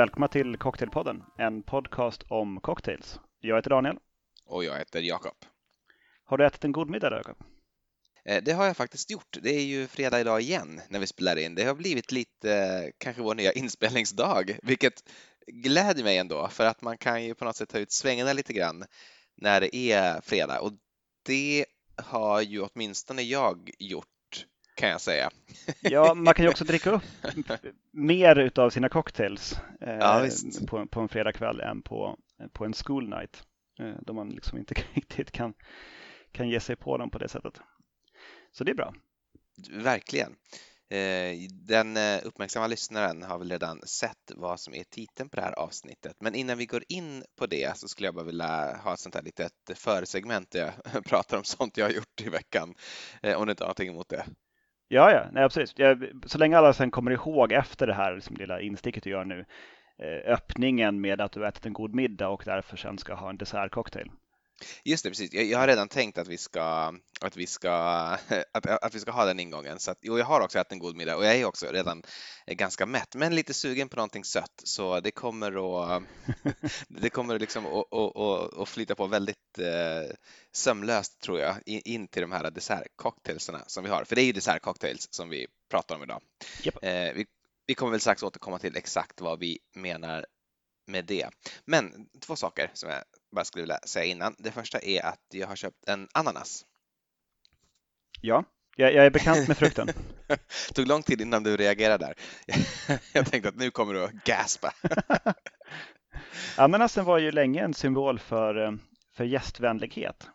Välkomna till Cocktailpodden, en podcast om cocktails. Jag heter Daniel. Och jag heter Jakob. Har du ätit en god middag Jakob? Eh, det har jag faktiskt gjort. Det är ju fredag idag igen när vi spelar in. Det har blivit lite kanske vår nya inspelningsdag, vilket gläder mig ändå för att man kan ju på något sätt ta ut svängarna lite grann när det är fredag och det har ju åtminstone jag gjort kan jag säga. Ja, man kan ju också dricka upp mer utav sina cocktails eh, ja, på, på, en fredagkväll än på, på en school night. Eh, då man liksom inte riktigt kan, kan ge sig på dem på det sättet. Så det är bra. Verkligen. Eh, den eh, uppmärksamma lyssnaren har väl redan sett vad som är titeln på det här avsnittet. Men innan vi går in på det så skulle jag bara vilja ha ett sånt här litet försegment där jag pratar om sånt jag har gjort i veckan. Om du inte har någonting emot det. Ja, ja, nej, absolut. Så länge alla sen kommer ihåg efter det här liksom, lilla insticket du gör nu, eh, öppningen med att du ätit en god middag och därför sen ska ha en dessertcocktail. Just det, precis. Jag, har redan tänkt att vi ska, att vi ska, att, att vi ska ha den ingången. Så att, jo, jag har också ätit en god middag och jag är också redan ganska mätt, men lite sugen på någonting sött. Så det kommer att, det kommer liksom att, att, att, att flyta på väldigt eh, sömlöst tror jag in till de här dessertcocktailsarna som vi har. För det är ju dessertcocktails som vi pratar om idag. Yep. Eh, vi, vi kommer väl strax återkomma till exakt vad vi menar med det. Men två saker som jag bara skulle vilja säga innan. Det första är att jag har köpt en ananas. Ja, jag, jag är bekant med frukten. det tog lång tid innan du reagerade där. jag tänkte att nu kommer du att gaspa. Ananasen var ju länge en symbol för, eh, för gästvänlighet.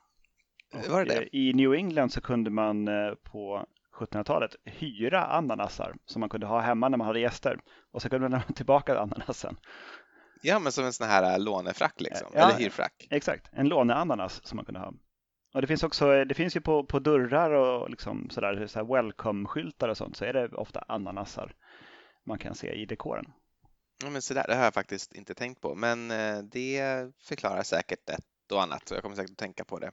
Var det det? Eh, I New England så kunde man eh, på 1700-talet hyra ananasar som man kunde ha hemma när man hade gäster och så kunde man lämna tillbaka ananasen. Ja, men som en sån här äh, lånefrack liksom, ja, eller hyrfrack. Exakt, en låneananas som man kunde ha. Och det finns också, det finns ju på, på dörrar och liksom sådär, så welcome-skyltar och sånt så är det ofta ananasar man kan se i dekoren. Ja, men så där, det har jag faktiskt inte tänkt på, men äh, det förklarar säkert ett och annat, så jag kommer säkert att tänka på det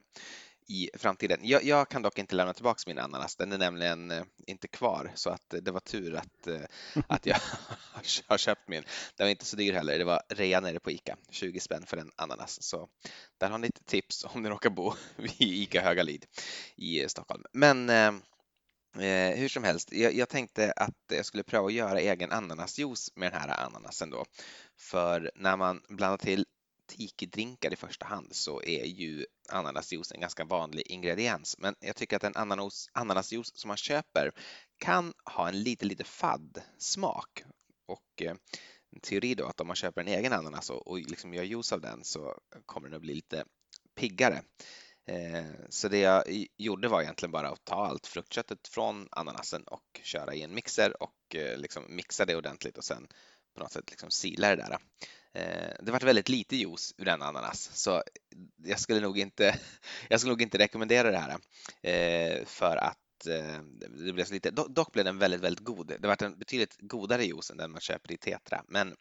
i framtiden. Jag, jag, kan dock inte lämna tillbaka min ananas. Den är nämligen eh, inte kvar så att eh, det var tur att, eh, att jag har köpt min. Den var inte så dyr heller. Det var rea nere på Ica, 20 spänn för en ananas. Så där har ni ett tips om ni råkar bo vid Ica Högalid i Stockholm. Men eh, hur som helst, jag, jag, tänkte att jag skulle pröva att göra egen ananasjuice med den här ananasen då. För när man blandar till tiki-drinkar i första hand så är ju ananasjuice en ganska vanlig ingrediens. Men jag tycker att en ananas, ananasjuice som man köper kan ha en lite, lite fadd smak. Och eh, en teori då att om man köper en egen ananas och, och liksom gör juice av den så kommer den att bli lite piggare. Eh, så det jag gjorde var egentligen bara att ta allt fruktköttet från ananasen och köra i en mixer och eh, liksom mixa det ordentligt och sen på något sätt liksom sila det där. Eh, det vart väldigt lite juice ur den ananas så jag skulle nog inte, jag skulle nog inte rekommendera det här eh, för att eh, det blev så lite, dock blev den väldigt, väldigt god. Det var en betydligt godare juice än den man köper i Tetra, men,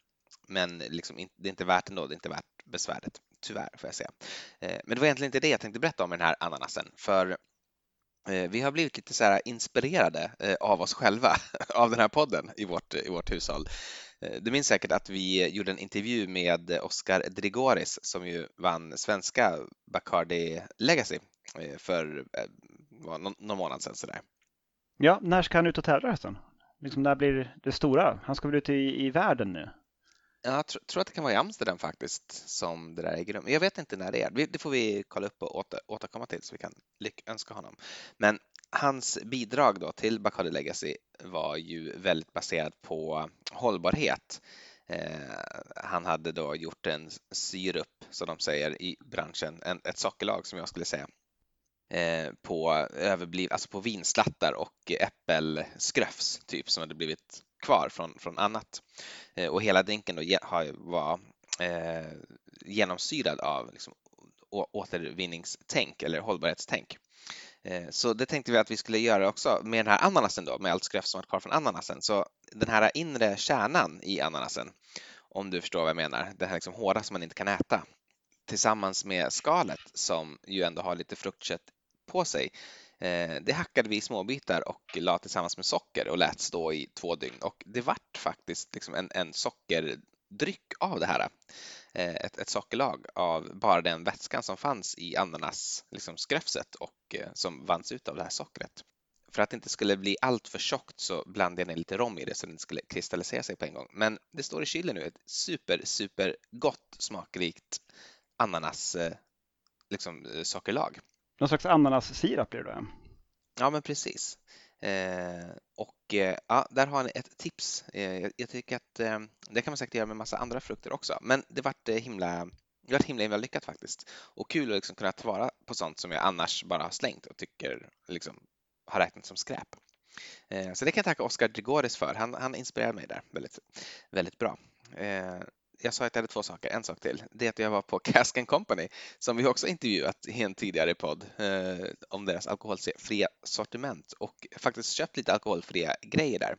men liksom, det är inte värt ändå, det är inte värt besväret, tyvärr får jag säga. Men det var egentligen inte det jag tänkte berätta om med den här ananasen, för vi har blivit lite så inspirerade av oss själva, av den här podden i vårt, i vårt hushåll. Eh, du minns säkert att vi gjorde en intervju med Oscar Drigoris som ju vann svenska Bacardi Legacy eh, för eh, någon månad sedan sådär. Ja, när ska han ut och tävla hösten? Liksom när blir det stora? Han ska väl ut i, i världen nu? Jag tror, tror att det kan vara i Amsterdam faktiskt som det där äger rum. Jag vet inte när det är. Det får vi kolla upp och åter, återkomma till så vi kan lyckönska honom. Men hans bidrag då till Bacardi Legacy var ju väldigt baserat på hållbarhet. Eh, han hade då gjort en syrup, som de säger i branschen, en, ett sockerlag som jag skulle säga, eh, på, överbliv, alltså på vinslattar och äppelskröfs typ som hade blivit kvar från, från annat. Eh, och hela drinken då var eh, genomsyrad av liksom, återvinningstänk eller hållbarhetstänk. Eh, så det tänkte vi att vi skulle göra också med den här ananasen då, med allt skräp som varit kvar från ananasen. Så den här inre kärnan i ananasen, om du förstår vad jag menar, den här liksom hårda som man inte kan äta, tillsammans med skalet som ju ändå har lite fruktkött på sig. Eh, det hackade vi i småbitar och la tillsammans med socker och lät stå i två dygn och det vart faktiskt liksom en, en socker dryck av det här. Eh, ett, ett sockerlag av bara den vätskan som fanns i ananas liksom skröfset och eh, som vanns ut av det här sockret. För att det inte skulle bli allt för tjockt så blandade jag ner lite rom i det så det inte skulle kristallisera sig på en gång. Men det står i kylen nu, ett super, super gott smakrikt ananas liksom, sockerlag. Någon slags ananassirap blir det då? Ja, men precis. Eh, och eh, ja, där har ni ett tips. Eh, jag, tycker att eh, det kan man säkert göra med massa andra frukter också, men det vart eh, himla det var himla, himla lyckat faktiskt. Och kul att liksom kunna ta vara på sånt som jag annars bara har slängt och tycker liksom har räknat som skräp. Eh, så det kan jag tacka Oskar Grigoris för. Han, han inspirerade mig där väldigt, väldigt bra jag sa att jag hade två saker. En sak till. Det är att jag var på Cask Company som vi också intervjuat i en tidigare podd eh, om deras alkoholfria sortiment och faktiskt köpt lite alkoholfria grejer där.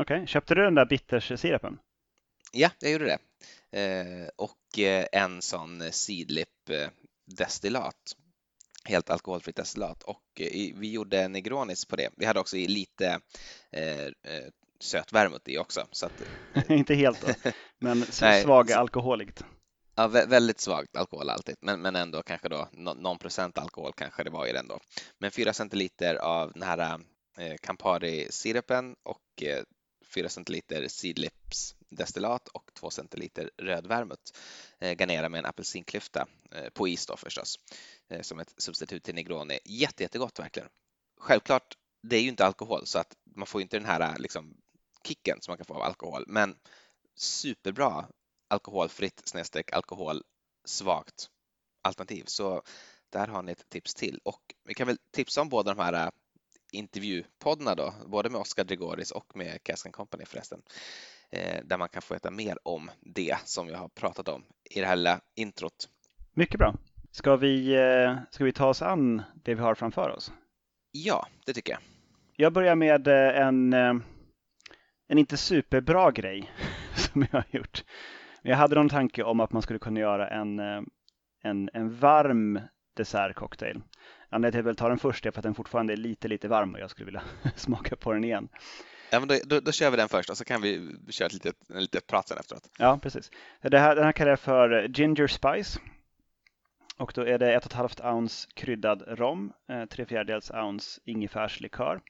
Okej, okay. köpte du den där bitterssirapen? Ja, jag gjorde det. Eh, och eh, en sån sidlip eh, destillat. Helt alkoholfritt destillat och eh, vi gjorde Negronis på det. Vi hade också lite eh, söt vermouth i också. Så att, inte helt då, men svag alkoholigt. Ja, väldigt svagt alkohol alltid, men, men ändå kanske då någon procent alkohol kanske det var i den då. Men 4 centiliter av den här eh, Campari-sirapen och eh, 4 centiliter Seedlips destillat och 2 centiliter röd vermouth. Eh, garnera med en apelsinklyfta eh, på is då förstås, eh, som ett substitut till Negroni. Jätte, jättegott verkligen. Självklart, det är ju inte alkohol så att man får inte den här liksom, kicken som man kan få av alkohol. Men superbra alkoholfritt snedstreck alkoholsvagt alternativ. Så där har ni ett tips till. Och vi kan väl tipsa om båda de här äh, intervjupoddarna då, både med Oscar Drigoris och med Cask Company förresten, eh, där man kan få veta mer om det som jag har pratat om i det här lilla introt. Mycket bra. Ska vi, eh, ska vi ta oss an det vi har framför oss? Ja, det tycker jag. Jag börjar med eh, en en inte superbra grej som jag har gjort. Jag hade någon tanke om att man skulle kunna göra en, eh, en, en varm dessertcocktail. Anledningen till att jag vill ta den först är för att den fortfarande är lite, lite varm och jag skulle vilja smaka på den igen. Ja, men då, då, då, kör vi den först och så kan vi köra ett litet, en litet prat sen efteråt. Ja, precis. Det här, den här kallar jag för Ginger Spice. Och då är det 1,5 ounce kryddad rom, 3 eh, fjärdedels ounce ingefärslikör,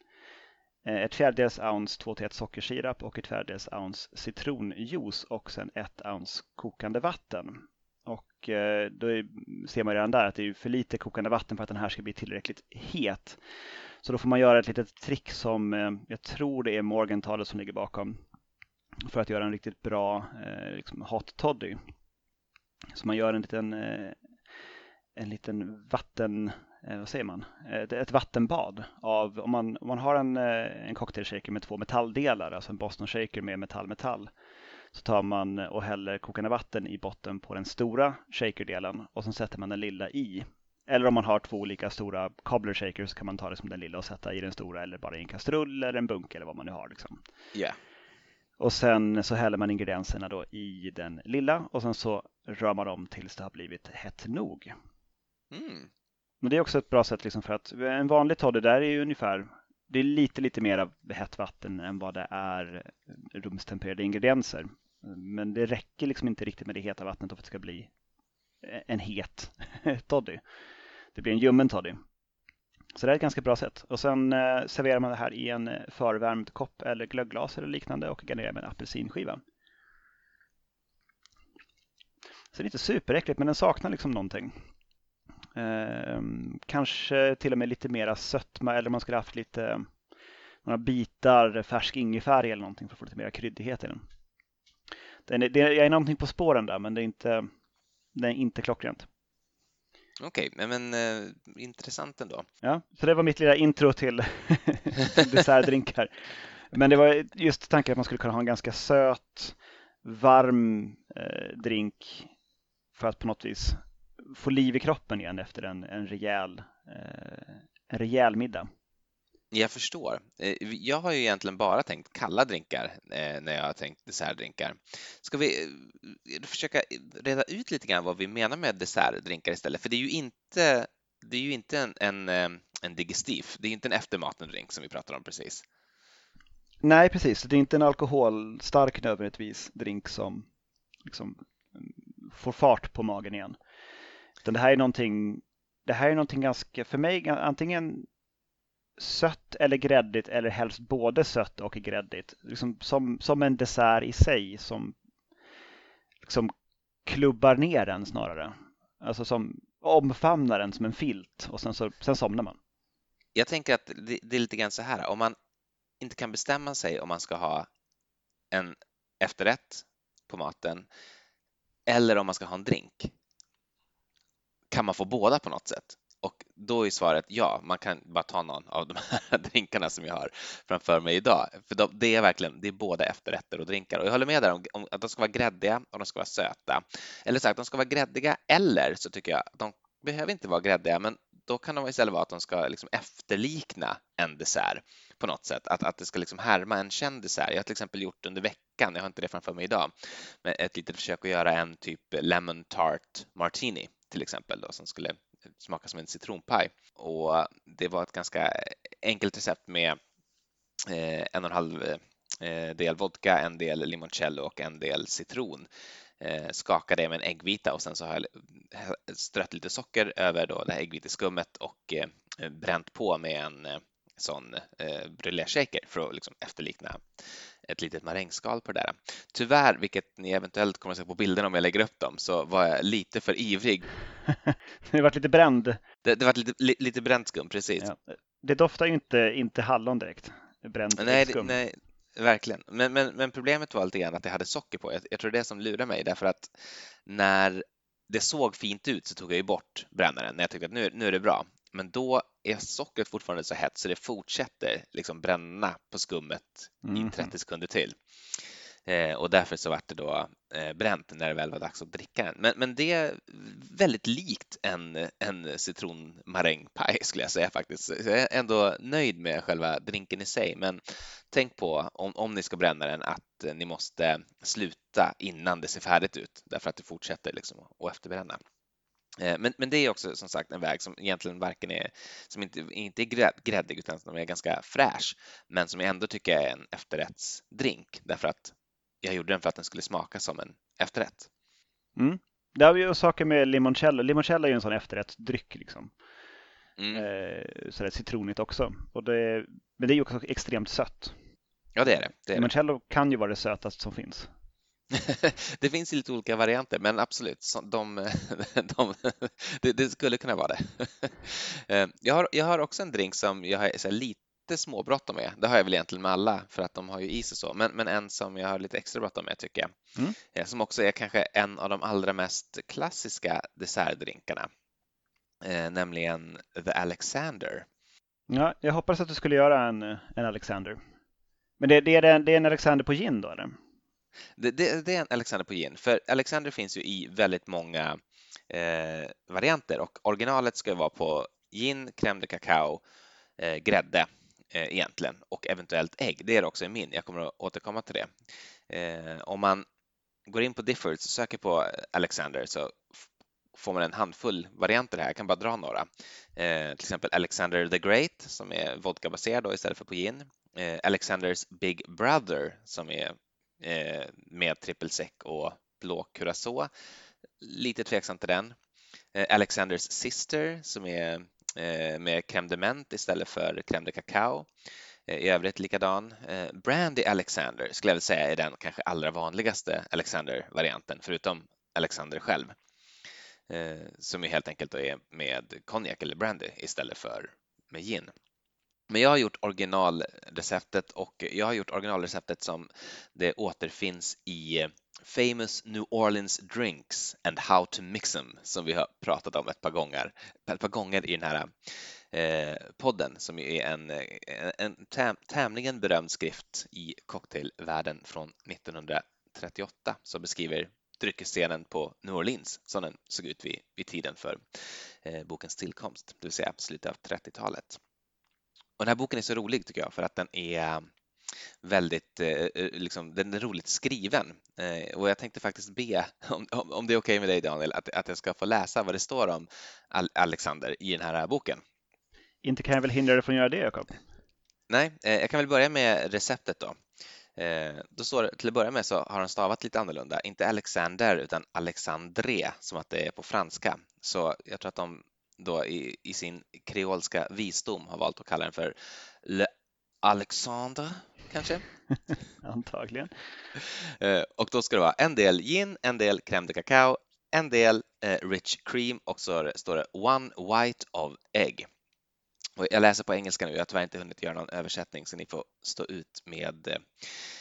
Eh, ett fjärdedels ounce 2 till 1 sockersirap och ett fjärdedels ounce citronjuice och sen ett ounce kokande vatten. Och eh, då ser man redan där att det är för lite kokande vatten för att den här ska bli tillräckligt het. Så då får man göra ett litet trick som eh, jag tror det är Morgentalet som ligger bakom för att göra en riktigt bra eh, liksom hot toddy. Så man gör en liten, eh, en liten vatten Eh, vad säger man, ett, ett vattenbad av, om man, om man har en, eh, en cocktailshaker med två metalldelar, alltså en Boston shaker med metall-metall, så tar man och häller kokande vatten i botten på den stora shakerdelen och så sätter man den lilla i. Eller om man har två olika stora cobbler shakers så kan man ta det som den lilla och sätta i den stora eller bara i en kastrull eller en bunk eller vad man nu har. Liksom. Yeah. Och sen så häller man ingredienserna då i den lilla och sen så rör man om tills det har blivit hett nog. Mm. Men det är också ett bra sätt liksom för att en vanlig toddy där är ju ungefär det är lite, lite mer av hett vatten än vad det är rumstempererade ingredienser. Men det räcker liksom inte riktigt med det heta vattnet för att det ska bli en het toddy. Det blir en ljummen toddy. Så det är ett ganska bra sätt. Och sen eh, serverar man det här i en eh, förvärmd kopp eller glögglas eller liknande och garnerar med en apelsinskiva. Så det är inte superäckligt men den saknar liksom någonting. Eh, kanske till och med lite mera sötma eller man skulle haft lite några bitar färsk ingefära eller någonting för att få lite mera kryddighet i den. den är, det är, jag är någonting på spåren där men det är inte, det är inte klockrent. Okej, okay, men eh, intressant ändå. Ja, så det var mitt lilla intro till, till dessertdrinkar. Men det var just tanken att man skulle kunna ha en ganska söt, varm eh, drink för att på något vis få liv i kroppen igen efter en, en, rejäl, eh, en rejäl middag. Jag förstår. Eh, jag har ju egentligen bara tänkt kalla drinkar eh, när jag har tänkt dessertdrinkar. Ska vi försöka reda ut lite grann vad vi menar med dessertdrinkar istället? För det är ju inte, det är ju inte en, en, en digestif, det är inte en eftermatendrink som vi pratar om precis. Nej, precis. Det är inte en alkoholstark nödvändigtvis drink som liksom får fart på magen igen. Utan det här är någonting, det här är någonting ganska, för mig, antingen sött eller gräddigt eller helst både sött och gräddigt. Liksom som, som en dessert i sig som liksom klubbar ner den snarare. Alltså som omfamnar den som en filt och sen, så, sen somnar man. Jag tänker att det, det är lite grann så här, om man inte kan bestämma sig om man ska ha en efterrätt på maten eller om man ska ha en drink. Kan man få båda på något sätt? Och då är svaret ja, man kan bara ta någon av de här drinkarna som jag har framför mig idag. För det är verkligen, det är både efterrätter och drinkar. Och jag håller med där om, om att de ska vara gräddiga och de ska vara söta. Eller sagt, de ska vara gräddiga eller så tycker jag att de behöver inte vara gräddiga, men då kan de istället vara att de ska liksom efterlikna en dessert på något sätt, att, att det ska liksom härma en känd dessert. Jag har till exempel gjort under veckan, jag har inte det framför mig idag, men ett litet försök att göra en typ lemon tart martini till exempel då, som skulle smaka som en citronpaj. Och det var ett ganska enkelt recept med eh, en och en halv eh, del vodka, en del limoncello och en del citron. Eh, skaka det med en äggvita och sen så har jag eh, strött lite socker över då det här äggviteskummet och eh, bränt på med en eh, sån eh, brulé-shaker för att liksom efterlikna ett litet marängskal på det där. Tyvärr, vilket ni eventuellt kommer att se på bilderna om jag lägger upp dem, så var jag lite för ivrig. det var lite bränd. Det, det var lite, li, lite bränt skum, precis. Ja. Det doftar ju inte, inte hallon direkt. Bränd nej, skum. nej, verkligen. Men, men, men problemet var lite grann att det hade socker på. Jag, jag tror det är det som lurar mig därför att när det såg fint ut så tog jag ju bort brännaren när jag tyckte att nu, nu är det bra. Men då är sockret fortfarande så hett så det fortsätter liksom bränna på skummet mm. i 30 mhm. sekunder till. Eh, och därför så vart det då eh, bränt när det väl var dags att dricka den. Men, men det är väldigt likt en, en citronmarängpaj skulle jag säga faktiskt. Så jag är ändå nöjd med själva drinken i sig. Men tänk på om, om ni ska bränna den att ni måste sluta innan det ser färdigt ut därför att det fortsätter liksom att efterbränna. Eh, men, men det är också som sagt en väg som egentligen varken är, som inte, inte är gräddig utan som är ganska fräsch, men som jag ändå tycker är en efterrättsdrink därför att jag gjorde den för att den skulle smaka som en efterrätt. Mm. Det har vi ju saker med limoncello. Limoncello är ju en sån efterrättsdryck liksom. Mm. Eh, så det är citronigt också. Och det, men det är ju också extremt sött. Ja, det är det. det är limoncello det. kan ju vara det sötaste som finns. Det finns lite olika varianter, men absolut, de, de, det, det, skulle kunna vara det. Eh, jag har, jag har också en drink som jag har så lite småbråttom med. Det har jag väl egentligen med alla för att de har ju is och så, men, men en som jag har lite extra bråttom med tycker jag, mm. Eh, som också är kanske en av de allra mest klassiska dessertdrinkarna, eh, nämligen The Alexander. Ja, jag hoppas att du skulle göra en, en Alexander. Men det, det, är, en, det är en Alexander på gin då eller? Det, det, det, är en Alexander på gin, för Alexander finns ju i väldigt många eh, varianter och originalet ska vara på gin, crème de cacao, eh, grädde eh, egentligen och eventuellt ägg. Det är det också i min. Jag kommer att återkomma till det. Eh, om man går in på Diffords och söker på Alexander så får man en handfull varianter här. Jag kan bara dra några. Eh, till exempel Alexander the Great som är vodkabaserad istället för på gin. Eh, Alexanders Big Brother som är Eh, med trippelsäck och blå curacao. Lite tveksam till den. Eh, Alexanders Sister som är eh, med crème de menthe istället för crème de cacao. I övrigt likadan. Brandy Alexander skulle jag vilja säga är den kanske allra vanligaste Alexander-varianten förutom Alexander själv. Som ju helt enkelt är med konjak eller brandy istället för med gin. Men jag har gjort originalreceptet och jag har gjort originalreceptet som det återfinns i eh, Famous New Orleans Drinks and How to Mix them som vi har pratat om ett par gånger, ett par gånger i den här eh, podden som är en, eh, en täm, tämligen berömd skrift i cocktailvärlden från 1938 som beskriver dryckesscenen på New Orleans som den såg ut vid, vid tiden för eh, bokens tillkomst, det vill säga slutet av 30-talet. Och den här boken är så rolig tycker jag för att den är väldigt, eh, eh, liksom, den är roligt skriven. Eh, och jag tänkte faktiskt be, om, om det är okej okay med dig Daniel, att, att jag ska få läsa vad det står om Alexander i den här boken. Inte kan jag väl hindra dig från att göra det, Jakob? Nej, jag kan väl börja med receptet då. Eh, då står det, till att börja med så har han stavat lite annorlunda, inte Alexander utan Alexandre som att det är på franska. Så jag tror att de då i, i sin kreolska visdom har valt att kalla den för Le Alexandre kanske? Antagligen. Eh, och då ska det vara en del gin, en del crème de cacao, en del eh, rich cream och så står det one white of egg. Och jag läser på engelska nu, jag har tyvärr inte hunnit göra någon översättning så ni får stå ut med,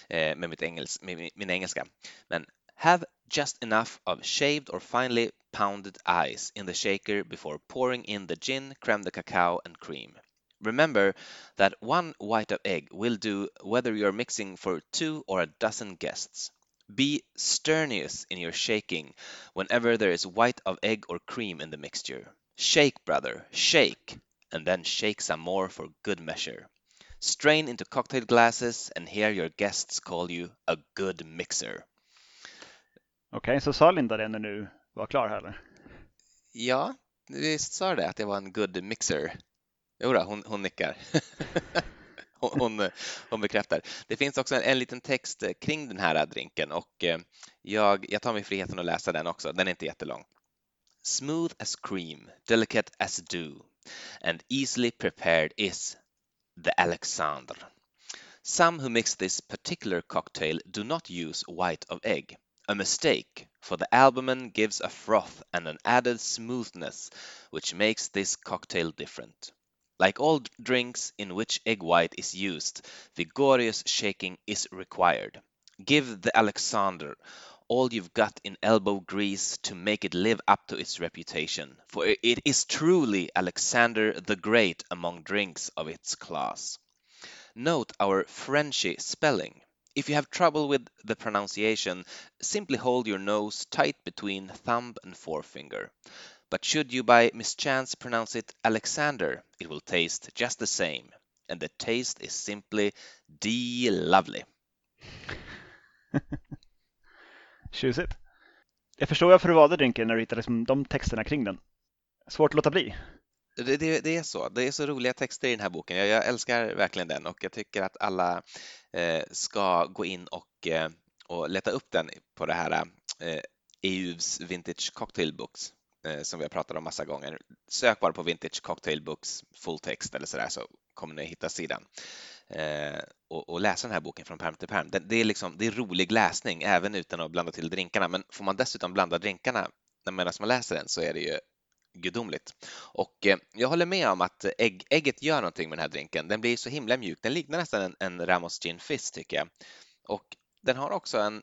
eh, med, mitt engels, med min engelska. Men have just enough of shaved or finely pounded ice in the shaker before pouring in the gin, crème de cacao and cream. Remember that one white of egg will do whether you're mixing for two or a dozen guests. Be strenuous in your shaking whenever there is white of egg or cream in the mixture. Shake, brother, shake, and then shake some more for good measure. Strain into cocktail glasses and hear your guests call you a good mixer. Okej, okay, så sa Linda det du var klar här eller? Ja, visst sa det att jag var en good mixer. Jo då, hon, hon nickar. hon, hon bekräftar. Det finns också en, en, liten text kring den här drinken och eh, jag, jag tar mig friheten att läsa den också. Den är inte jättelång. Smooth as cream, delicate as dew, and easily prepared is the Alexander. Some who mix this particular cocktail do not use white of egg. A mistake, for the albumin gives a froth and an added smoothness which makes this cocktail different. Like all drinks in which egg white is used, vigorous shaking is required. Give the Alexander all you've got in elbow grease to make it live up to its reputation, for it is truly Alexander the Great among drinks of its class. Note our Frenchy spelling. If you have trouble with the pronunciation, simply hold your nose tight between thumb and forefinger. But should you by mischance pronounce it Alexander, it will taste just the same. And the taste is simply de-lovely. Tjusigt. Jag förstår varför du valde drinken när du hittade liksom de texterna kring den. Svårt att låta bli. Det, det, det, är så. Det är så roliga texter i den här boken. Jag, jag älskar verkligen den och jag tycker att alla eh, ska gå in och, eh, och leta upp den på det här eh, EUs Vintage Cocktail Books Eh, som vi har pratat om massa gånger. Sök bara på Vintage Cocktail Books full text eller sådär så kommer ni hitta sidan. Eh, och, och, läsa den här boken från pärm till pärm. Det, det, är liksom, det är rolig läsning även utan att blanda till drinkarna. Men får man dessutom blanda drinkarna medan man läser den så är det ju gudomligt. Och eh, jag håller med om att ägg, ägget gör någonting med den här drinken. Den blir så himla mjuk. Den liknar nästan en, en Ramos Gin Fizz tycker jag. Och den har också en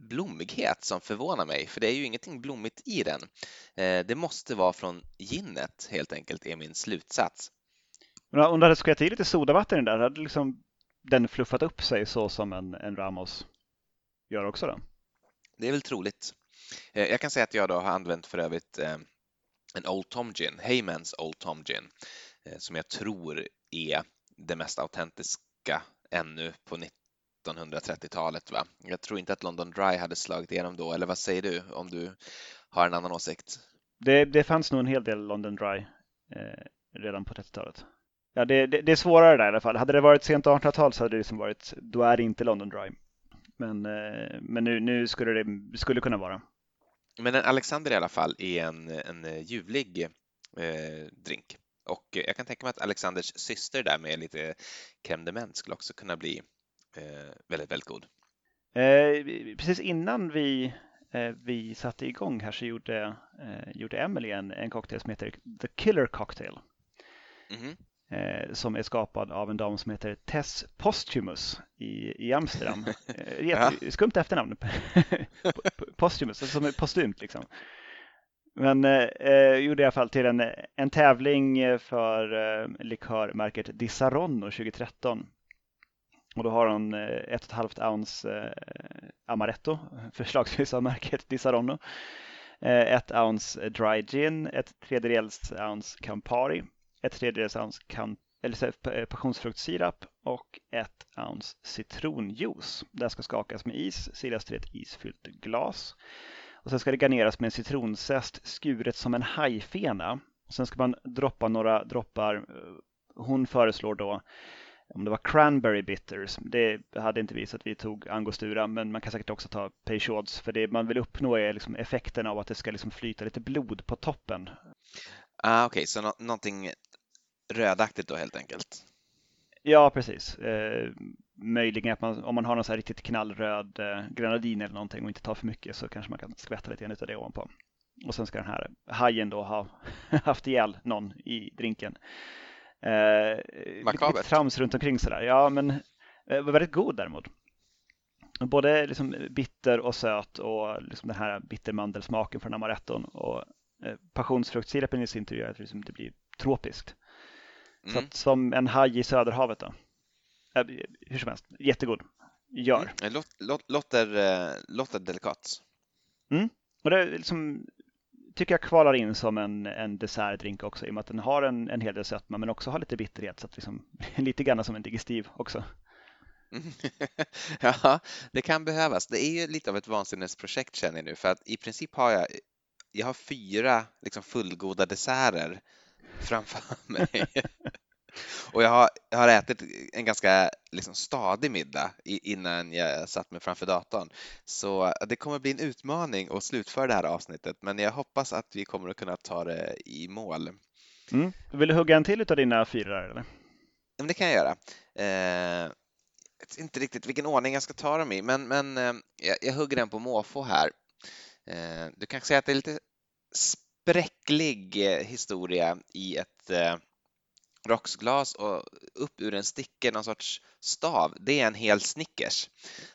blommighet som förvånar mig, för det är ju ingenting blommigt i den. Eh, det måste vara från ginnet helt enkelt, är min slutsats. om du hade skojat i lite sodavatten i den där, hade liksom den fluffat upp sig så som en, en Ramos gör också då? Det är väl troligt. Eh, jag kan säga att jag då har använt för övrigt en Old Tom Gin, Heymans Old Tom Gin, eh, som jag tror är det mest autentiska ännu på 1930-talet. Va? Jag tror inte att London Dry hade slagit igenom då, eller vad säger du om du har en annan åsikt? Det, det fanns nog en hel del London Dry eh, redan på 30-talet. Ja, det, det, det, är svårare där i alla fall. Hade det varit sent 1800-tal så hade det liksom varit, då är det inte London Dry. Men, eh, men nu, nu skulle det skulle kunna vara. Men en Alexander i alla fall är en, en ljuvlig eh, drink. Och jag kan tänka mig att Alexanders syster där med lite crème de menthe skulle också kunna bli eh, väldigt, väldigt god. Eh, precis innan vi, eh, vi satte igång här så gjorde, eh, gjorde Emily en, en cocktail som heter The Killer Cocktail. Mm. Som är skapad av en dam som heter Tess Posthumus i, i Amsterdam. Skumt efternamn. Posthumus, som är postumt liksom. Men eh, gjorde i alla fall till en, en tävling för eh, likörmärket Disaronno 2013 och då har hon eh, ett och ett halvt ounce eh, amaretto, förslagsvis av märket Disaronno. Eh, ett ounce dry gin, ett tredjedels ounce Campari, ett tredjedels ounce kan, eller eh, passionsfruktsirap och ett ounce citronjuice. Det ska skakas med is, silas till ett isfyllt glas. Och sen ska det garneras med en citronzest skuret som en hajfena. Sen ska man droppa några droppar. Eh, hon föreslår då om det var cranberry bitters. Det hade inte vi så att vi tog angostura men man kan säkert också ta Peychauds för det man vill uppnå är liksom effekten av att det ska liksom flyta lite blod på toppen. Ah, Okej, okay. så no någonting rödaktigt då helt enkelt? Ja, precis. Eh, möjligen att man, om man har någon så här riktigt knallröd eh, grenadin eller någonting och inte tar för mycket så kanske man kan skvätta lite grann av det ovanpå. Och sen ska den här hajen då ha haft ihjäl någon i drinken. Eh, Makabert. Trams runt omkring sådär. Ja, men eh, var väldigt god däremot. Både liksom bitter och söt och liksom den här bittermandelsmaken från amaretton och eh, passionsfruktsirapen i sin tur gör att liksom det blir tropiskt. Mm. Så att, som en haj i Söderhavet då. Äh, hur som helst, jättegod. Gör. Mm. Låt, låt, låter, äh, låter delikat. Mm. Och det liksom, tycker jag kvalar in som en, en dessertdrink också i och med att den har en, en hel del sötma men också har lite bitterhet så att liksom, lite grann som en digestiv också. ja, det kan behövas. Det är ju lite av ett vansinnesprojekt känner jag nu för att i princip har jag, jag har fyra liksom fullgoda desserter framför mig. Och jag har, jag har ätit en ganska liksom, stadig middag innan jag satt mig framför datorn. Så det kommer bli en utmaning att slutföra det här avsnittet, men jag hoppas att vi kommer att kunna ta det i mål. Mm. Vill du hugga en till av dina fyra? Eller? Men det kan jag göra. Eh, jag vet inte riktigt vilken ordning jag ska ta dem i, men, men eh, jag, jag hugger den på måfå här. Eh, du kanske säger att det är lite eh, historia i ett eh, rocksglas och upp ur en sticker någon sorts stav. Det är en hel Snickers.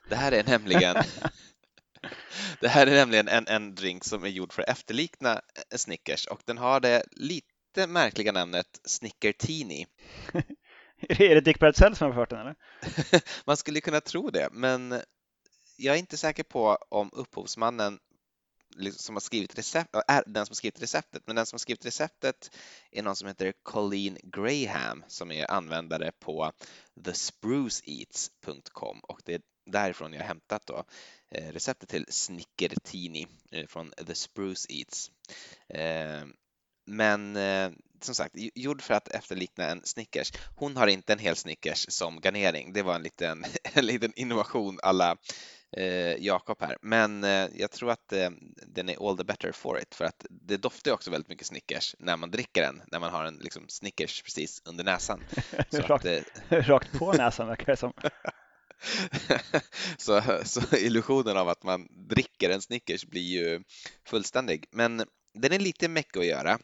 Det här är nämligen Det här är nämligen en, en drink som är gjord för att efterlikna en Snickers och den har det lite märkliga namnet Snickertini. är det Dick Bertzell som har fört den eller? Man skulle kunna tro det, men jag är inte säker på om upphovsmannen Liksom, som har skrivit recept, är den som har skrivit receptet, men den som har skrivit receptet är någon som heter Colleen Graham som är användare på thespruceeats.com och det är därifrån jag har hämtat då eh, receptet till Snickertini eh, från The Spruce Eats. Eh, men som sagt, gjord för att efterlikna en Snickers. Hon har inte en hel Snickers som garnering. Det var en liten, en liten innovation alla eh, Jakob här. Men eh, jag tror att eh, den är all the better for it för att det doftar också väldigt mycket Snickers när man dricker den, när man har en liksom, Snickers precis under näsan. rakt, att, rakt på näsan verkar det som. så, så illusionen av att man dricker en Snickers blir ju fullständig. Men den är lite mycket att göra.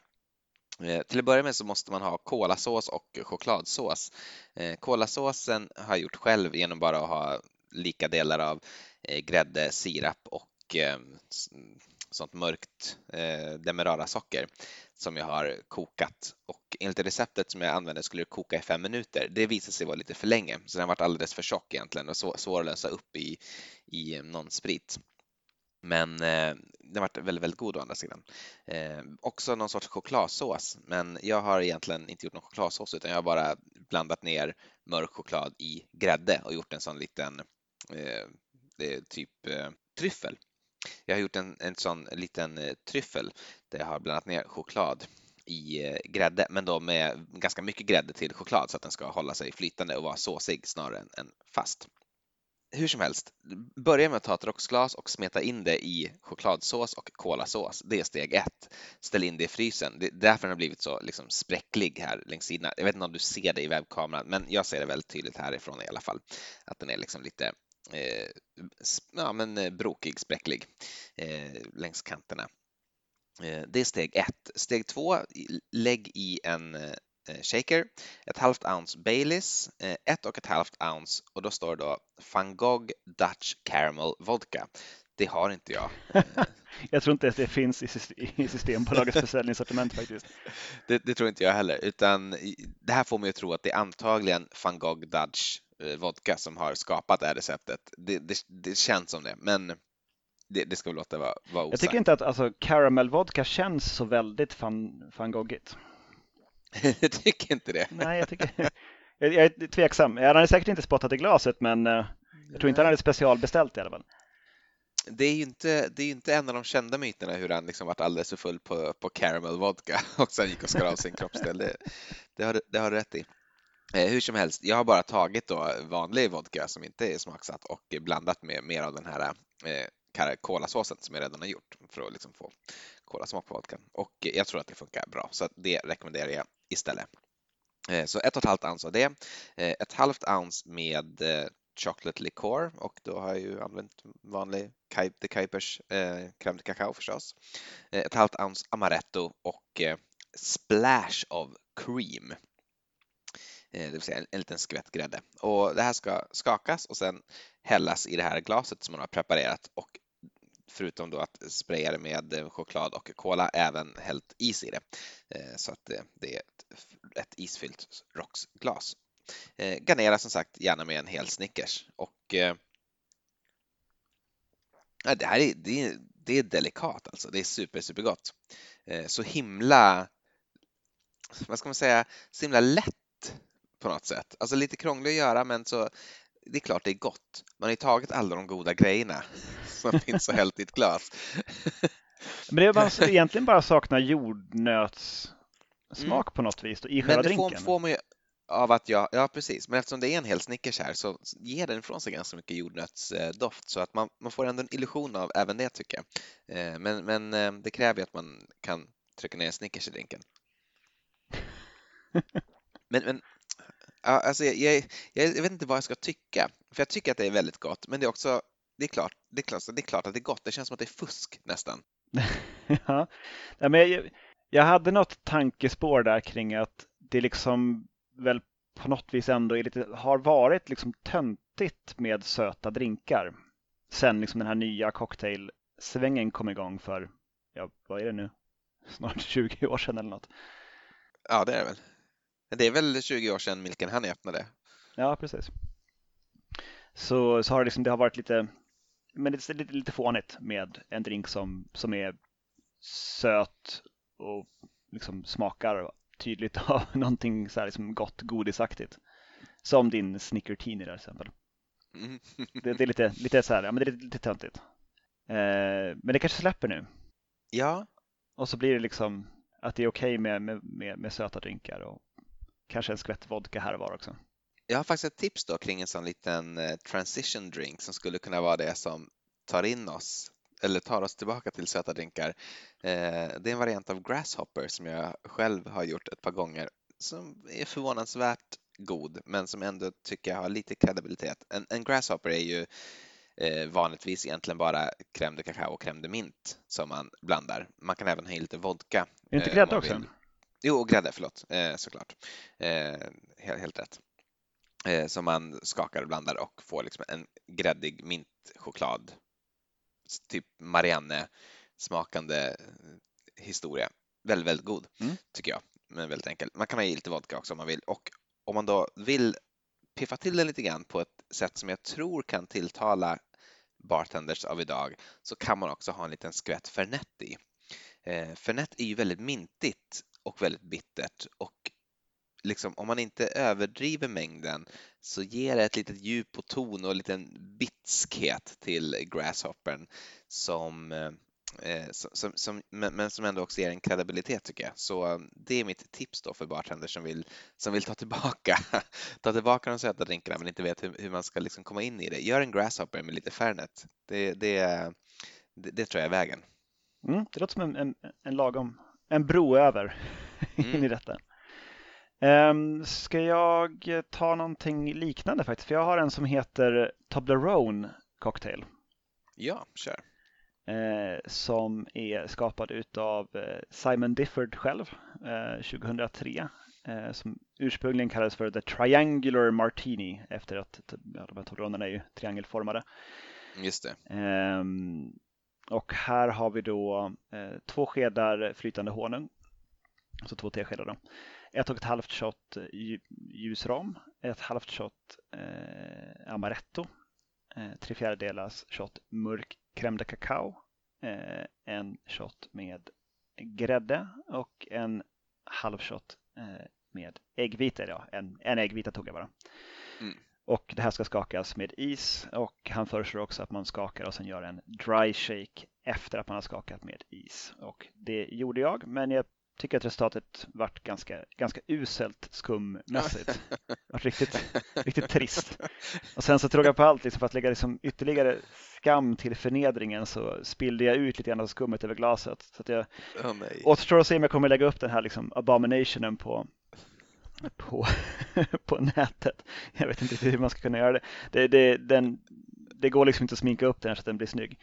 Eh, till att börja med så måste man ha kolasås och chokladsås. Eh, kolasåsen har jag gjort själv genom bara att ha lika delar av Eh, Eh, grädde, sirap och ehm, sånt mörkt eh, demerara-socker som jag har kokat och enligt receptet som jag använde skulle det koka i fem minuter. Det visade sig vara lite för länge så den varit alldeles för tjock egentligen och svår att lösa upp i, i eh, någon sprit. Men eh, den varit väldigt, väldigt god å andra sidan. Eh, också någon sorts chokladsås, men jag har egentligen inte gjort någon chokladsås utan jag har bara blandat ner mörk choklad i grädde och gjort en sån liten eh, typ eh, tryffel. Jag har gjort en, en sån liten eh, tryffel där jag har blandat ner choklad i eh, grädde, men då med ganska mycket grädde till choklad så att den ska hålla sig flytande och vara såsig snarare än, än fast. Hur som helst, börja med att ta ett rocksglas och smeta in det i chokladsås och kolasås. Det är steg ett. Ställ in det i frysen. Det är därför den har blivit så liksom spräcklig här längs sidorna. Jag vet inte om du ser det i webbkameran, men jag ser det väldigt tydligt härifrån i alla fall. Att den är liksom lite eh, ja, men eh, brokig, spräcklig eh, längs kanterna. Eh, det är steg ett. Steg två, lägg i en eh, shaker, ett halvt ounce Baileys, eh, ett och ett halvt ounce och då står det då Van Gogh Dutch Caramel Vodka. Det har inte jag. jag tror inte att det finns i Systembolagets försäljningssortiment faktiskt. Det, det, tror inte jag heller, utan det här får mig att tro att det är antagligen van Gogh Dutch vodka som har skapat det här receptet. Det, det, det känns som det, men det, det ska vi låta vara, vara osagt. Jag tycker inte att alltså, caramel vodka känns så väldigt fan, fan goggigt. jag tycker inte det. Nej, jag tycker jag, jag är tveksam. Han hade säkert inte spottat i glaset, men uh, jag tror inte han hade specialbeställt i alla fall. Det är ju inte, det är inte en av de kända myterna hur han liksom varit alldeles för full på, på caramel vodka och sen gick och skar av sin kroppsdel. Det, det, har, det har du rätt i. Eh, hur som helst, jag har bara tagit då vanlig vodka som inte är smaksatt och blandat med mer av den här eh, kolasåsen som jag redan har gjort för att liksom få kolasmak på vodkan. Och jag tror att det funkar bra, så det rekommenderar jag istället. Eh, så ett och ett halvt ounce av det, eh, ett halvt ounce med eh, chocolate liqueur och då har jag ju använt vanlig de Kuipers eh, crème de cacao förstås. Eh, ett halvt ounce amaretto och eh, splash of cream. Eh, det vill säga en liten skvätt grädde. Och det här ska skakas och sen hällas i det här glaset som man har preparerat och förutom då att spraya det med choklad och kola även hällt is i det. Eh, så att eh, det är ett, ett isfyllt rocksglas. Garnera som sagt gärna med en hel Snickers. Och, eh, det här är, det är, det är delikat alltså. Det är super, super gott. Så himla, vad ska man säga, så himla lätt på något sätt. Alltså lite krångligt att göra men så det är klart det är gott. Man har ju tagit alla de goda grejerna som finns och hällt i ett glas. Men det är man egentligen bara saknar jordnötssmak mm. på något vis i själva drinken. Men det får, får man ju av att jag, ja precis, men eftersom det är en hel Snickers här så ger den ifrån sig ganska mycket jordnötsdoft så att man, man får ändå en illusion av även det tycker jag. Eh, men, men eh, det kräver ju att man kan trycka ner Snickers i drinken. Men, men alltså jag, jag, jag, vet inte vad jag ska tycka, för jag tycker att det är väldigt gott, men det är också, det är klart, det är klart, det är klart att det är gott. Det känns som att det är fusk nästan. ja, men jag, jag hade något tankespår där kring att det liksom väl på något vis ändå lite, har varit liksom töntigt med söta drinkar. Sen liksom den här nya cocktailsvängen kom igång för, ja vad är det nu, snart 20 år sedan eller något. Ja det är det väl. Det är väl 20 år sedan Milken Honey öppnade. Ja precis. Så, så har det liksom, det har varit lite, men det är lite, lite fånigt med en drink som, som är söt och liksom smakar tydligt av någonting så här liksom gott godisaktigt. Som din Snickertini där till exempel. Mm. det, det, är lite, lite så här, ja men det är lite töntigt. Eh, men det kanske släpper nu. Ja. Och så blir det liksom att det är okej okay med, med, med, med, söta drinkar och kanske en skvätt vodka här och var också. Jag har faktiskt ett tips då kring en sån liten eh, transition drink som skulle kunna vara det som tar in oss eller tar oss tillbaka till söta drinkar. Eh, det är en variant av Grasshopper som jag själv har gjort ett par gånger som är förvånansvärt god men som ändå tycker jag har lite kredibilitet. En, en Grasshopper är ju eh, vanligtvis egentligen bara crème de cacao och crème de mint som man blandar. Man kan även ha i lite vodka. Är inte grädde också? Vill. Jo, grädde, förlåt, såklart. helt, helt rätt som man skakar och blandar och får liksom en gräddig mintchoklad typ Marianne smakande historia. Väldigt, väldigt god mm. tycker jag, men väldigt enkel. Man kan ha i lite vodka också om man vill och om man då vill piffa till den lite grann på ett sätt som jag tror kan tilltala bartenders av idag så kan man också ha en liten skvätt Fernet i. Eh, Fernet är ju väldigt mintigt och väldigt bittert och liksom, om man inte överdriver mängden så ger det ett litet djup och ton och en liten bitskhet till Grasshoppern som, eh, som, som, men, som ändå också ger en kredibilitet tycker jag. Så eh, det är mitt tips då för bartenders som vill, som vill ta tillbaka ta tillbaka de söta drinkarna men inte vet hur, hur man ska liksom komma in i det. Gör en Grasshopper med lite Fernet. Det, det, det, det tror jag är vägen. Mm, det låter som en, en, en lagom, en bro över mm. in i detta. Um, ska jag ta någonting liknande faktiskt? För jag har en som heter Toblerone Cocktail. Ja, kör. Uh, som är skapad utav uh, Simon Difford själv uh, 2003. som ursprungligen kallades för The Triangular Martini efter att ja, de här Tobleronerna är ju triangelformade. Just det. Um, och här har vi då eh, två skedar flytande honung. Alltså två teskedar då ett och ett halvt shot eh, ljusram, ett halvt shot eh, amaretto, eh, tre fjärdedelars shot mörk crème de cacao, eh, en shot med grädde och en halv shot eh, med äggvita. Ja, en, en äggvita tog jag bara. Mm. Och det här ska skakas med is och han föreslår också att man skakar och sen gör en dry shake efter att man har skakat med is. Och det gjorde jag, men jag tycker att resultatet vart ganska, ganska uselt skummässigt. vart riktigt, riktigt trist. Och sen så tror jag på allt, liksom, för att lägga liksom ytterligare skam till förnedringen så spillde jag ut lite grann av skummet över glaset. Så att jag oh, återstår att se om jag kommer lägga upp den här liksom, abominationen på, på, på nätet. Jag vet inte hur man ska kunna göra det. Det, det, den, det går liksom inte att sminka upp den så att den blir snygg.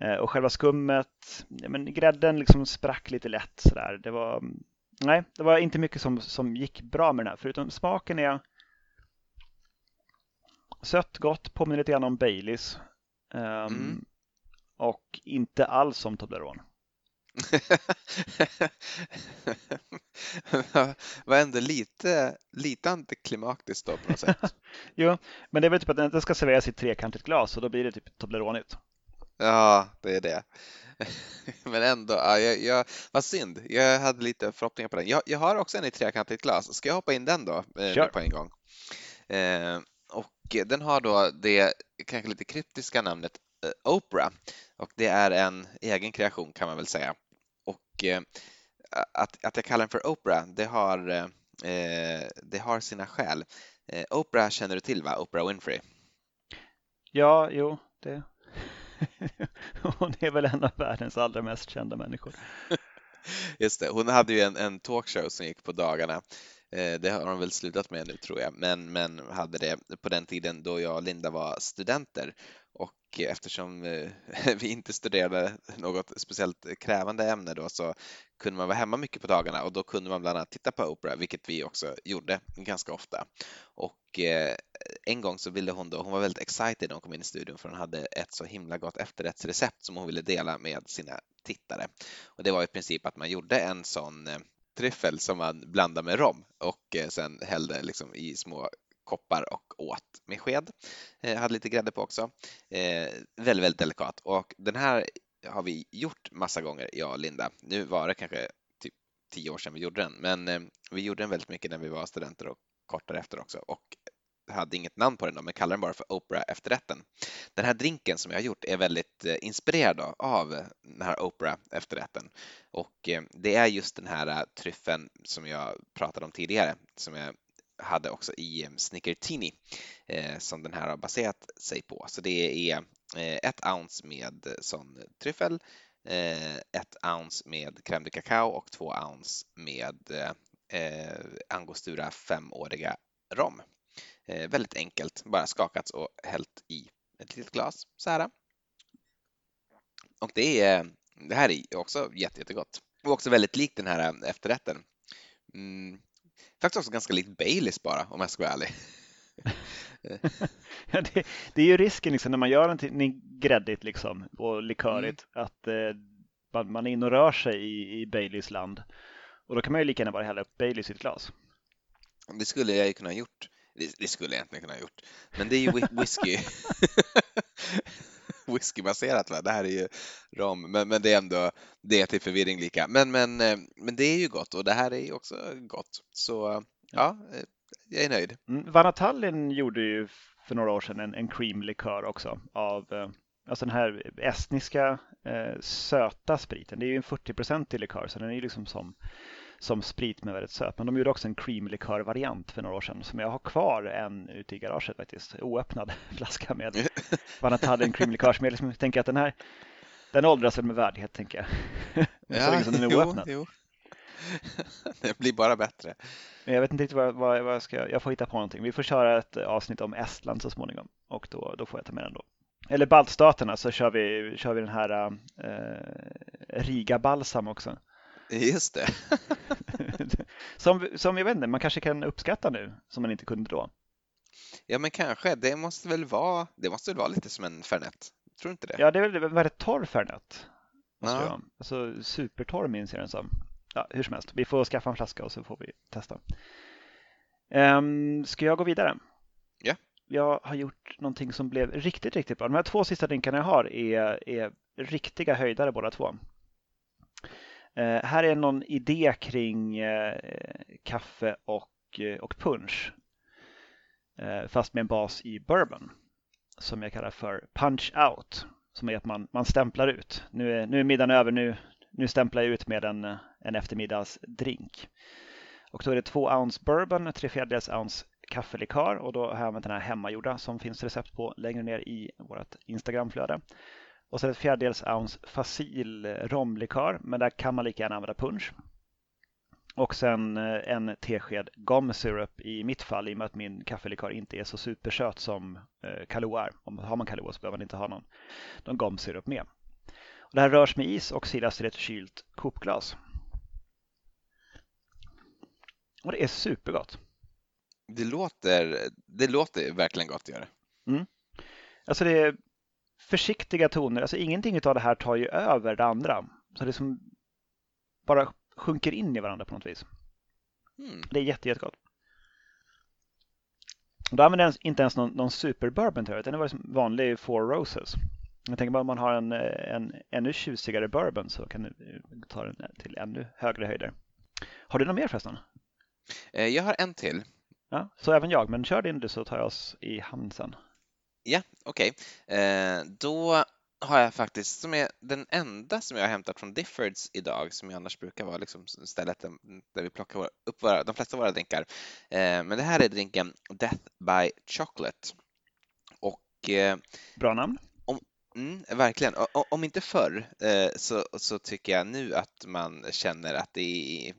Eh, och själva skummet, ja, men grädden liksom sprack lite lätt sådär. Det var, nej, det var inte mycket som, som gick bra med den här, förutom smaken är sött, gott, påminner lite grann om Baileys. Um, mm. Och inte alls som Toblerone. var ändå lite, lite antiklimaktiskt då på något sätt. jo, men det är väl typ att den ska serveras i ett trekantigt glas och då blir det typ Toblerone-igt. Ja, det är det. Men ändå, ja, jag, jag, vad synd. Jag hade lite förhoppningar på den. Jag, jag har också en i trekantigt glas. Ska jag hoppa in den då eh, på en gång? Eh, och den har då det kanske lite kryptiska namnet Oprah och det är en egen kreation kan man väl säga. Och eh, att, att jag kallar den för Oprah, det har, eh, det har sina skäl. Eh, Oprah känner du till va? Oprah Winfrey? Ja, jo, det hon är väl en av världens allra mest kända människor. Just det, hon hade ju en, en talkshow som gick på dagarna. Eh, det har hon väl slutat med nu tror jag, men, men hade det på den tiden då jag och Linda var studenter och eftersom eh, vi inte studerade något speciellt krävande ämne då så kunde man vara hemma mycket på dagarna och då kunde man bland annat titta på Oprah, vilket vi också gjorde ganska ofta. Och eh, en gång så ville hon då, hon var väldigt excited när hon kom in i studion för hon hade ett så himla gott efterrättsrecept som hon ville dela med sina tittare. Och det var i princip att man gjorde en sån eh, tryffel som man blandade med rom och sen hällde liksom i små koppar och åt med sked. Jag hade lite grädde på också. Eh, väldigt, väldigt delikat och den här har vi gjort massa gånger, jag och Linda. Nu var det kanske typ tio år sedan vi gjorde den, men eh, vi gjorde den väldigt mycket när vi var studenter och kort därefter också och hade inget namn på den då, men kallar den bara för Oprah efterrätten. Den här drinken som jag har gjort är väldigt eh, inspirerad av den här Oprah efterrätten och eh, det är just den här tryffeln som jag pratade om tidigare som jag hade också i Snickertini eh, som den här har baserat sig på. Så det är eh, ett ounce med eh, sån tryffel, ett ounce med crème de cacao och två ounce med angostura femåriga rom. Väldigt enkelt, bara skakats och hällt i ett litet glas så här. Och det, är, det här är också jätte, jättegott och också väldigt likt den här efterrätten. Mm, faktiskt också ganska likt Baileys bara om jag ska vara ärlig. ja, det, det, är ju risken liksom, när man gör någonting gräddigt liksom, och likörigt mm. att eh, man, är inne och rör sig i, i Baileys land. Och då kan man ju lika gärna bara hälla upp Baileys i ett glas. Det skulle jag ju kunna ha gjort. Det, det skulle jag egentligen kunna ha gjort. Men det är ju whisky. whiskybaserat. Va? Det här är ju rom, men, men det är ändå det är till förvirring lika. Men, men, eh, men det är ju gott och det här är ju också gott. Så eh, ja, eh, jag är nöjd. Mm, Vanatallin gjorde ju för några år sedan en, en creamlikör också av alltså den här estniska eh, söta spriten. Det är ju en 40-procentig likör så den är ju liksom som som sprit med väldigt söt. Men de gjorde också en creamlikör-variant för några år sedan som jag har kvar en ute i garaget faktiskt. Oöppnad flaska med Vanatall creamlikör som jag liksom tänker att den här den åldras väl med värdighet tänker jag. ja, så länge som den är oöppnad. Jo, jo. det blir bara bättre. Men jag vet inte riktigt vad, vad, vad jag ska, jag får hitta på någonting. Vi får köra ett avsnitt om Estland så småningom och då, då får jag ta med den då. Eller baltstaterna så kör vi, kör vi den här äh, Riga Balsam också. Just det. som, som jag vet inte, man kanske kan uppskatta nu som man inte kunde då. Ja, men kanske. Det måste väl vara, det måste väl vara lite som en Fernet? Tror du inte det? Ja, det är väl väldigt torr Fernet. Ja. Alltså supertorr minns jag den som. Ja, hur som helst, vi får skaffa en flaska och så får vi testa. Um, ska jag gå vidare? Ja. Jag har gjort någonting som blev riktigt, riktigt bra. De här två sista drinkarna jag har är, är riktiga höjdare båda två. Eh, här är någon idé kring eh, kaffe och, eh, och punch. Eh, fast med en bas i bourbon. Som jag kallar för punch out. Som är att man, man stämplar ut. Nu är, nu är middagen över, nu, nu stämplar jag ut med en, en eftermiddagsdrink. Och då är det två ounce bourbon, tre fjärdedels ounce kaffelikör och då har jag använt den här hemmagjorda som finns recept på längre ner i vårt Instagramflöde. Och så ett fjärdedels ounce facil romlikör, men där kan man lika gärna använda punch. Och sen eh, en tesked gum syrup i mitt fall i och med att min kaffelikör inte är så supersöt som eh, Kahlua är. Om har man Kahlua så behöver man inte ha någon, någon gum syrup med. Och det här rörs med is och silas till ett kylt kokglas. Och det är supergott. Det låter, det låter verkligen gott att göra. Mm. Alltså det försiktiga toner. Alltså ingenting av det här tar ju över det andra. Så det som bara sjunker in i varandra på något vis. Mm. Det är jätte, jättegott. Då använder jag inte ens någon, någon superbourbon till det, utan det var liksom vanlig Four Roses. Jag tänker bara om man har en, en ännu tjusigare bourbon så kan du ta den till ännu högre höjder. Har du något mer förresten? Eh, jag har en till. Ja, så även jag, men kör din du så tar jag oss i hamn sen. Ja, okej. Okay. Eh, då har jag faktiskt, som är den enda som jag har hämtat från Diffords idag, som annars brukar vara liksom stället där vi plockar upp våra, de flesta av våra drinkar. Eh, men det här är drinken Death by Chocolate. Och, eh, Bra namn. Mm, verkligen. Och, om inte förr eh, så, så tycker jag nu att man känner att det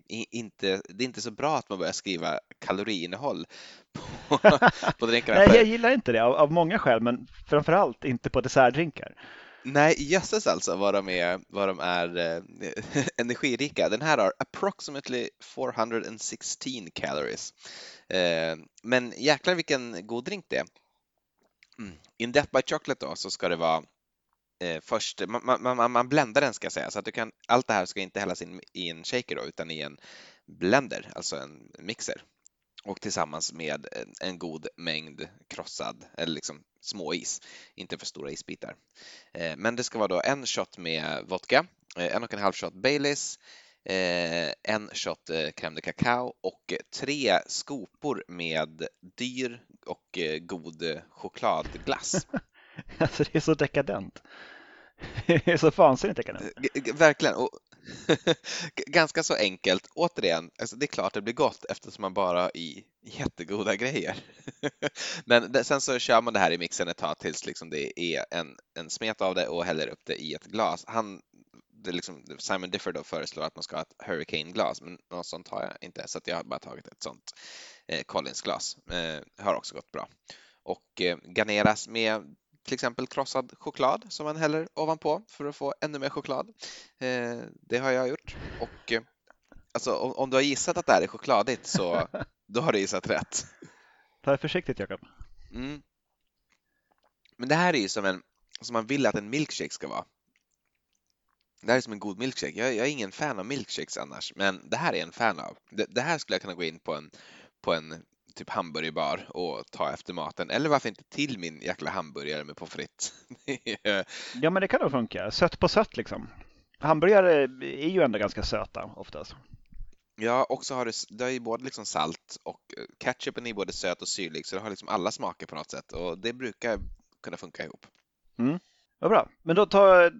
är inte det är inte så bra att man börjar skriva kaloriinnehåll på, på drinkarna. Nej, jag gillar inte det av, av många skäl, men framförallt inte på dessertdrinkar. Nej, jösses alltså vad de är, vad de är eh, energirika. Den här har approximately 416 calories. Eh, men jäklar vilken god drink det är. Mm. In Death by Chocolate då så ska det vara eh, först, man, man, man bländar den ska jag säga, så att du kan, allt det här ska inte hällas in i en shaker då, utan i en blender, alltså en mixer och tillsammans med en god mängd krossad eller liksom småis, inte för stora isbitar. Eh, men det ska vara då en shot med vodka, eh, en och en halv shot Baileys, eh, en shot eh, crème de cacao och tre skopor med dyr och eh, god chokladglass. alltså det är så dekadent. Det är så vansinnigt dekadent. Verkligen. Och ganska så enkelt. Återigen, alltså det är klart det blir gott eftersom man bara har i jättegoda grejer. Men sen så kör man det här i mixen ett tag tills liksom det är en, en smet av det och häller upp det i ett glas. Han, det liksom, Simon Difford då föreslår att man ska ha ett Hurricane-glas, men något sånt har jag inte, så jag har bara tagit ett sånt eh, Collins-glas. Eh, har också gått bra. Och eh, garneras med till exempel krossad choklad som man häller ovanpå för att få ännu mer choklad. Eh, det har jag gjort och eh, alltså, om, du har gissat att det här är chokladigt så då har du gissat rätt. Ta det försiktigt Jakob. Mm. Men det här är ju som en som man vill att en milkshake ska vara. Det här är som en god milkshake. Jag, jag är ingen fan av milkshakes annars, men det här är en fan av. Det, det här skulle jag kunna gå in på en, på en typ hamburgerbar och ta efter maten. Eller varför inte till min jäkla hamburgare med pommes frites. ja, men det kan nog funka. Sött på sött liksom. Hamburgare är ju ändå ganska söta oftast. Ja, och så har du, det har ju både liksom salt och eh, ketchupen är både söt och syrlig så det har liksom alla smaker på något sätt och det brukar kunna funka ihop. Mm. Vad bra, men då tar,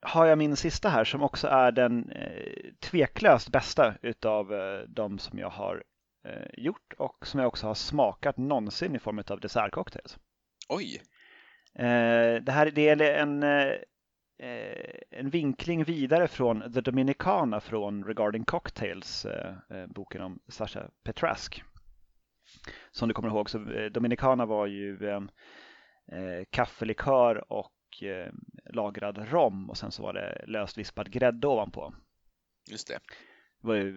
har jag min sista här som också är den eh, tveklöst bästa utav eh, de som jag har Eh, gjort och som jag också har smakat någonsin i form av dessertcocktails. Oj! Eh, det här det är en, eh, en vinkling vidare från The Dominicana från Regarding Cocktails, boken om Sasha Petrask. Som du kommer ihåg så Dominicana var ju kaffelikör och lagrad rom och sen så var det löst vispad grädde ovanpå. Just det. Det var ju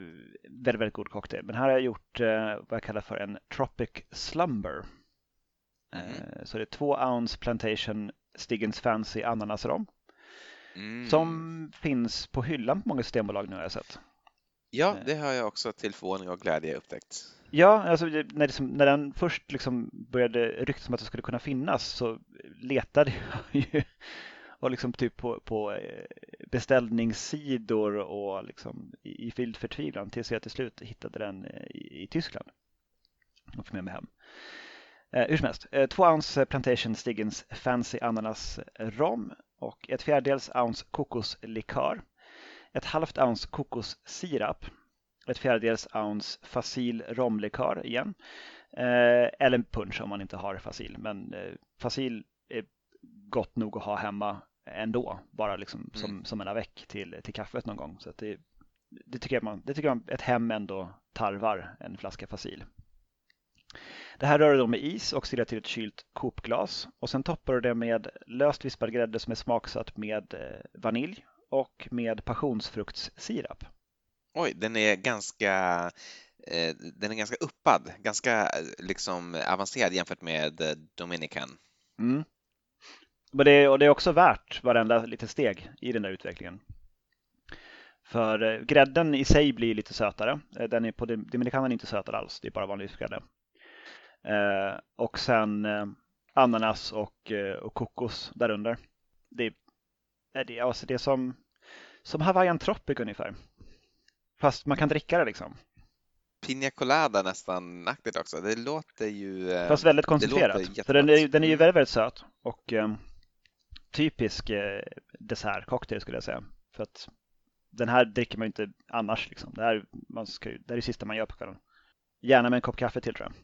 väldigt, väldigt god cocktail. Men här har jag gjort eh, vad jag kallar för en Tropic Slumber. Mm. så det är två ounce Plantation Stiggens Fancy ananasrom. Mm. Som finns på hyllan på många systembolag nu har jag sett. Ja, eh. det har jag också till förvåning och glädje upptäckt. Ja, alltså när, det, när den först liksom började ryktas om att det skulle kunna finnas så letade jag ju var liksom typ på, på eh, beställningssidor och liksom i vild förtvivlan tills jag till slut hittade den eh, i, i Tyskland och fick med mig hem. Eh, hur som helst, eh, två ounce Plantation Stiggins Fancy Ananas Rom och ett fjärdedels ounce kokoslikör. ett halvt ounce kokossirap, ett fjärdedels ounce facil romlikör igen, eh, eller punch om man inte har facil. Men eh, facil är gott nog att ha hemma ändå, bara liksom mm. som, som en avec till, till kaffet någon gång. Så det, det, tycker jag man, det tycker jag ett hem ändå tarvar, en flaska facil. Det här rör du då med is och ställer till ett kylt kopglas och sen toppar du det med löst vispad grädde som är smaksatt med eh, vanilj och med passionsfruktssirap. Oj, den är ganska eh, den är ganska uppad, ganska eh, liksom avancerad jämfört med Dominican. Mm. Men det, och det är också värt varenda litet steg i den där utvecklingen. För grädden i sig blir lite sötare. Den är på Dominicanen inte sötare alls, det är bara vanlig grädde. Eh, och sen eh, ananas och, eh, och kokos därunder. Det är, det, alltså det är som, som Hawaiian Tropic ungefär. Fast man kan dricka det liksom. Pina Colada nästan aktigt också. Det låter ju... Fast väldigt koncentrerat. För den är, den är ju väldigt, väldigt söt och eh, typisk eh, dessertcocktail skulle jag säga. För att den här dricker man ju inte annars liksom. Det här, man ska, det är det sista man gör på kvällen. Gärna med en kopp kaffe till tror jag.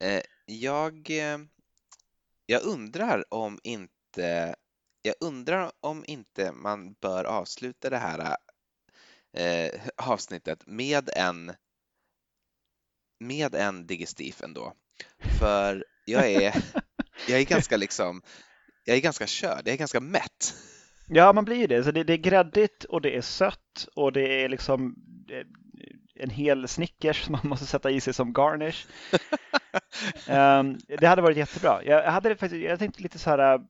Eh, jag, eh, jag undrar om inte jag undrar om inte man bör avsluta det här eh, avsnittet med en med en digestif ändå. För jag är, jag är ganska liksom, jag är ganska körd, jag är ganska mätt. Ja, man blir ju det. Så det, det är gräddigt och det är sött och det är liksom en hel Snickers som man måste sätta i sig som garnish. um, det hade varit jättebra. Jag, hade faktiskt, jag tänkte lite så här äh,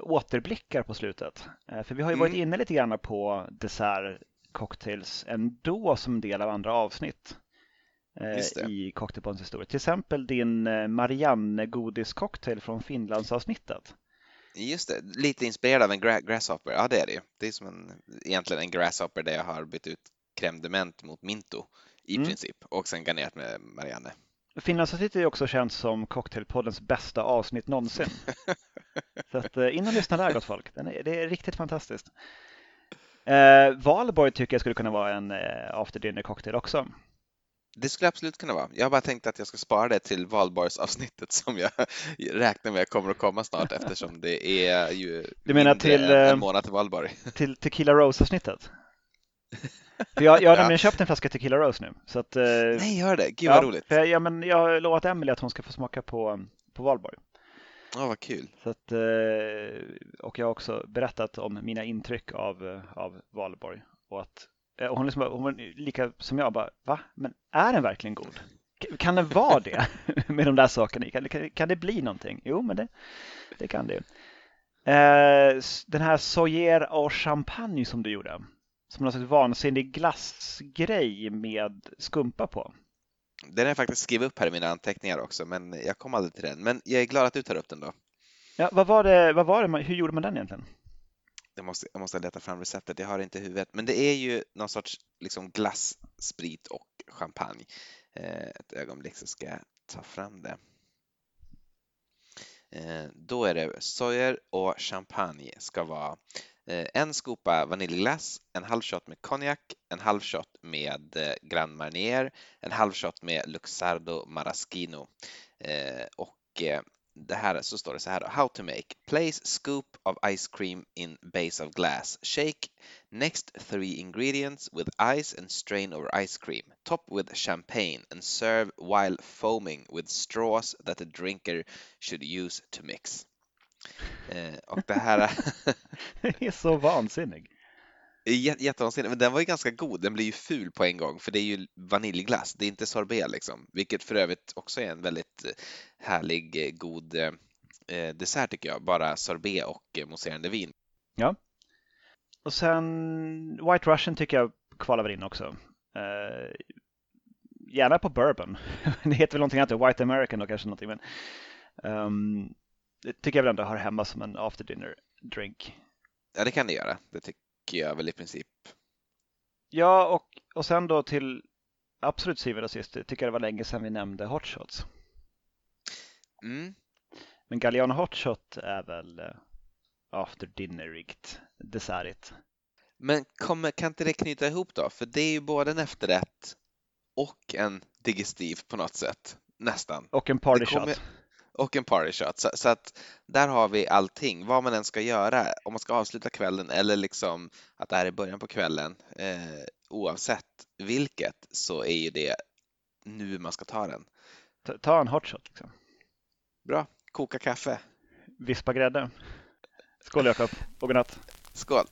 återblickar på slutet. Äh, för vi har ju varit mm. inne lite grann på dessertcocktails ändå som del av andra avsnitt äh, i Cocktailpoddens historia. Till exempel din Marianne godiscocktail från Finlandsavsnittet. Just det, lite inspirerad av en gra grasshopper. Ja, det är det ju. Det är som en, egentligen en grasshopper där jag har bytt ut crème de mot minto i mm. princip och sen garnerat med Marianne. Finlandsavsnittet är också känt som Cocktailpoddens bästa avsnitt någonsin. Så att, eh, in och lyssna där gott folk, är, det är riktigt fantastiskt. Eh, Valborg tycker jag skulle kunna vara en eh, after dinner cocktail också. Det skulle absolut kunna vara. Jag har bara tänkt att jag ska spara det till valborgsavsnittet som jag räknar med kommer att komma snart eftersom det är ju du menar till, en, en eh, månad till valborg. Till Tequila Rose-avsnittet? För jag, jag har nämligen köpt en flaska Tequila Rose nu. Så att, eh, Nej, gör det. Gud vad ja, roligt. jag, ja, men jag har lovat Emily att hon ska få smaka på, på valborg. Ja, vad kul. Så att, eh, och jag har också berättat om mina intryck av, av valborg. Och att, och hon, liksom, hon var lika som jag, bara, va? Men är den verkligen god? Kan den vara det med de där sakerna? Kan, kan, kan det bli någonting? Jo, men det, det kan det. Den här Soyer och champagne som du gjorde, som någon slags vansinnig glassgrej med skumpa på. Den har jag faktiskt skrivit upp här i mina anteckningar också, men jag kom aldrig till den. Men jag är glad att du tar upp den då. Ja, vad var det, vad var det, hur gjorde man den egentligen? Jag måste, jag måste leta fram receptet, jag har det inte i huvudet. Men det är ju någon sorts liksom glass, sprit och champagne. Eh, ett ögonblick så ska jag ta fram det. Eh, då är det sojer och champagne ska vara Eh, en skopa vaniljglass, en halv shot med konjak, en halv shot med eh, Grand Marnier, en halv shot med Luxardo Maraschino eh, och eh, det här så står det så här då. How to make. Place scoop of ice cream in base of glass. Shake next three ingredients with ice and strain over ice cream. Top with champagne and serve while foaming with straws that the drinker should use to mix. Eh, och det här... det är så vansinnig. Jättevansinnig, men den var ju ganska god. Den blir ju ful på en gång för det är ju vaniljglass, det är inte sorbet liksom. Vilket för övrigt också är en väldigt eh, härlig, eh, god dessert tycker jag. Bara sorbet och mousserande vin. Ja. Och sen White Russian tycker jag kvalar in också. Eh, gärna på bourbon. det heter väl någonting annat, White American då kanske någonting. Men, um, det tycker jag väl ändå hör hemma som en after dinner drink. Ja, det kan det göra. Det tycker jag väl i princip. Ja, och, och sen då till absolut syvende och sist, tycker jag det var länge sedan vi nämnde hot shots. Mm. Men Galliano hot shot är väl eh, after dinner-rigt, dessertigt. Men kommer, kan inte det knyta ihop då? För det är ju både en efterrätt och en digestiv på något sätt. Nästan. Och en party kommer- shot. Och en party shot. Så, så att där har vi allting, vad man än ska göra. Om man ska avsluta kvällen eller liksom att det här är början på kvällen. Eh, oavsett vilket så är ju det nu man ska ta den. Ta- Ta en hot shot. Liksom. Bra, koka kaffe. Vispa grädde. Skål Jakob och godnatt. Skål!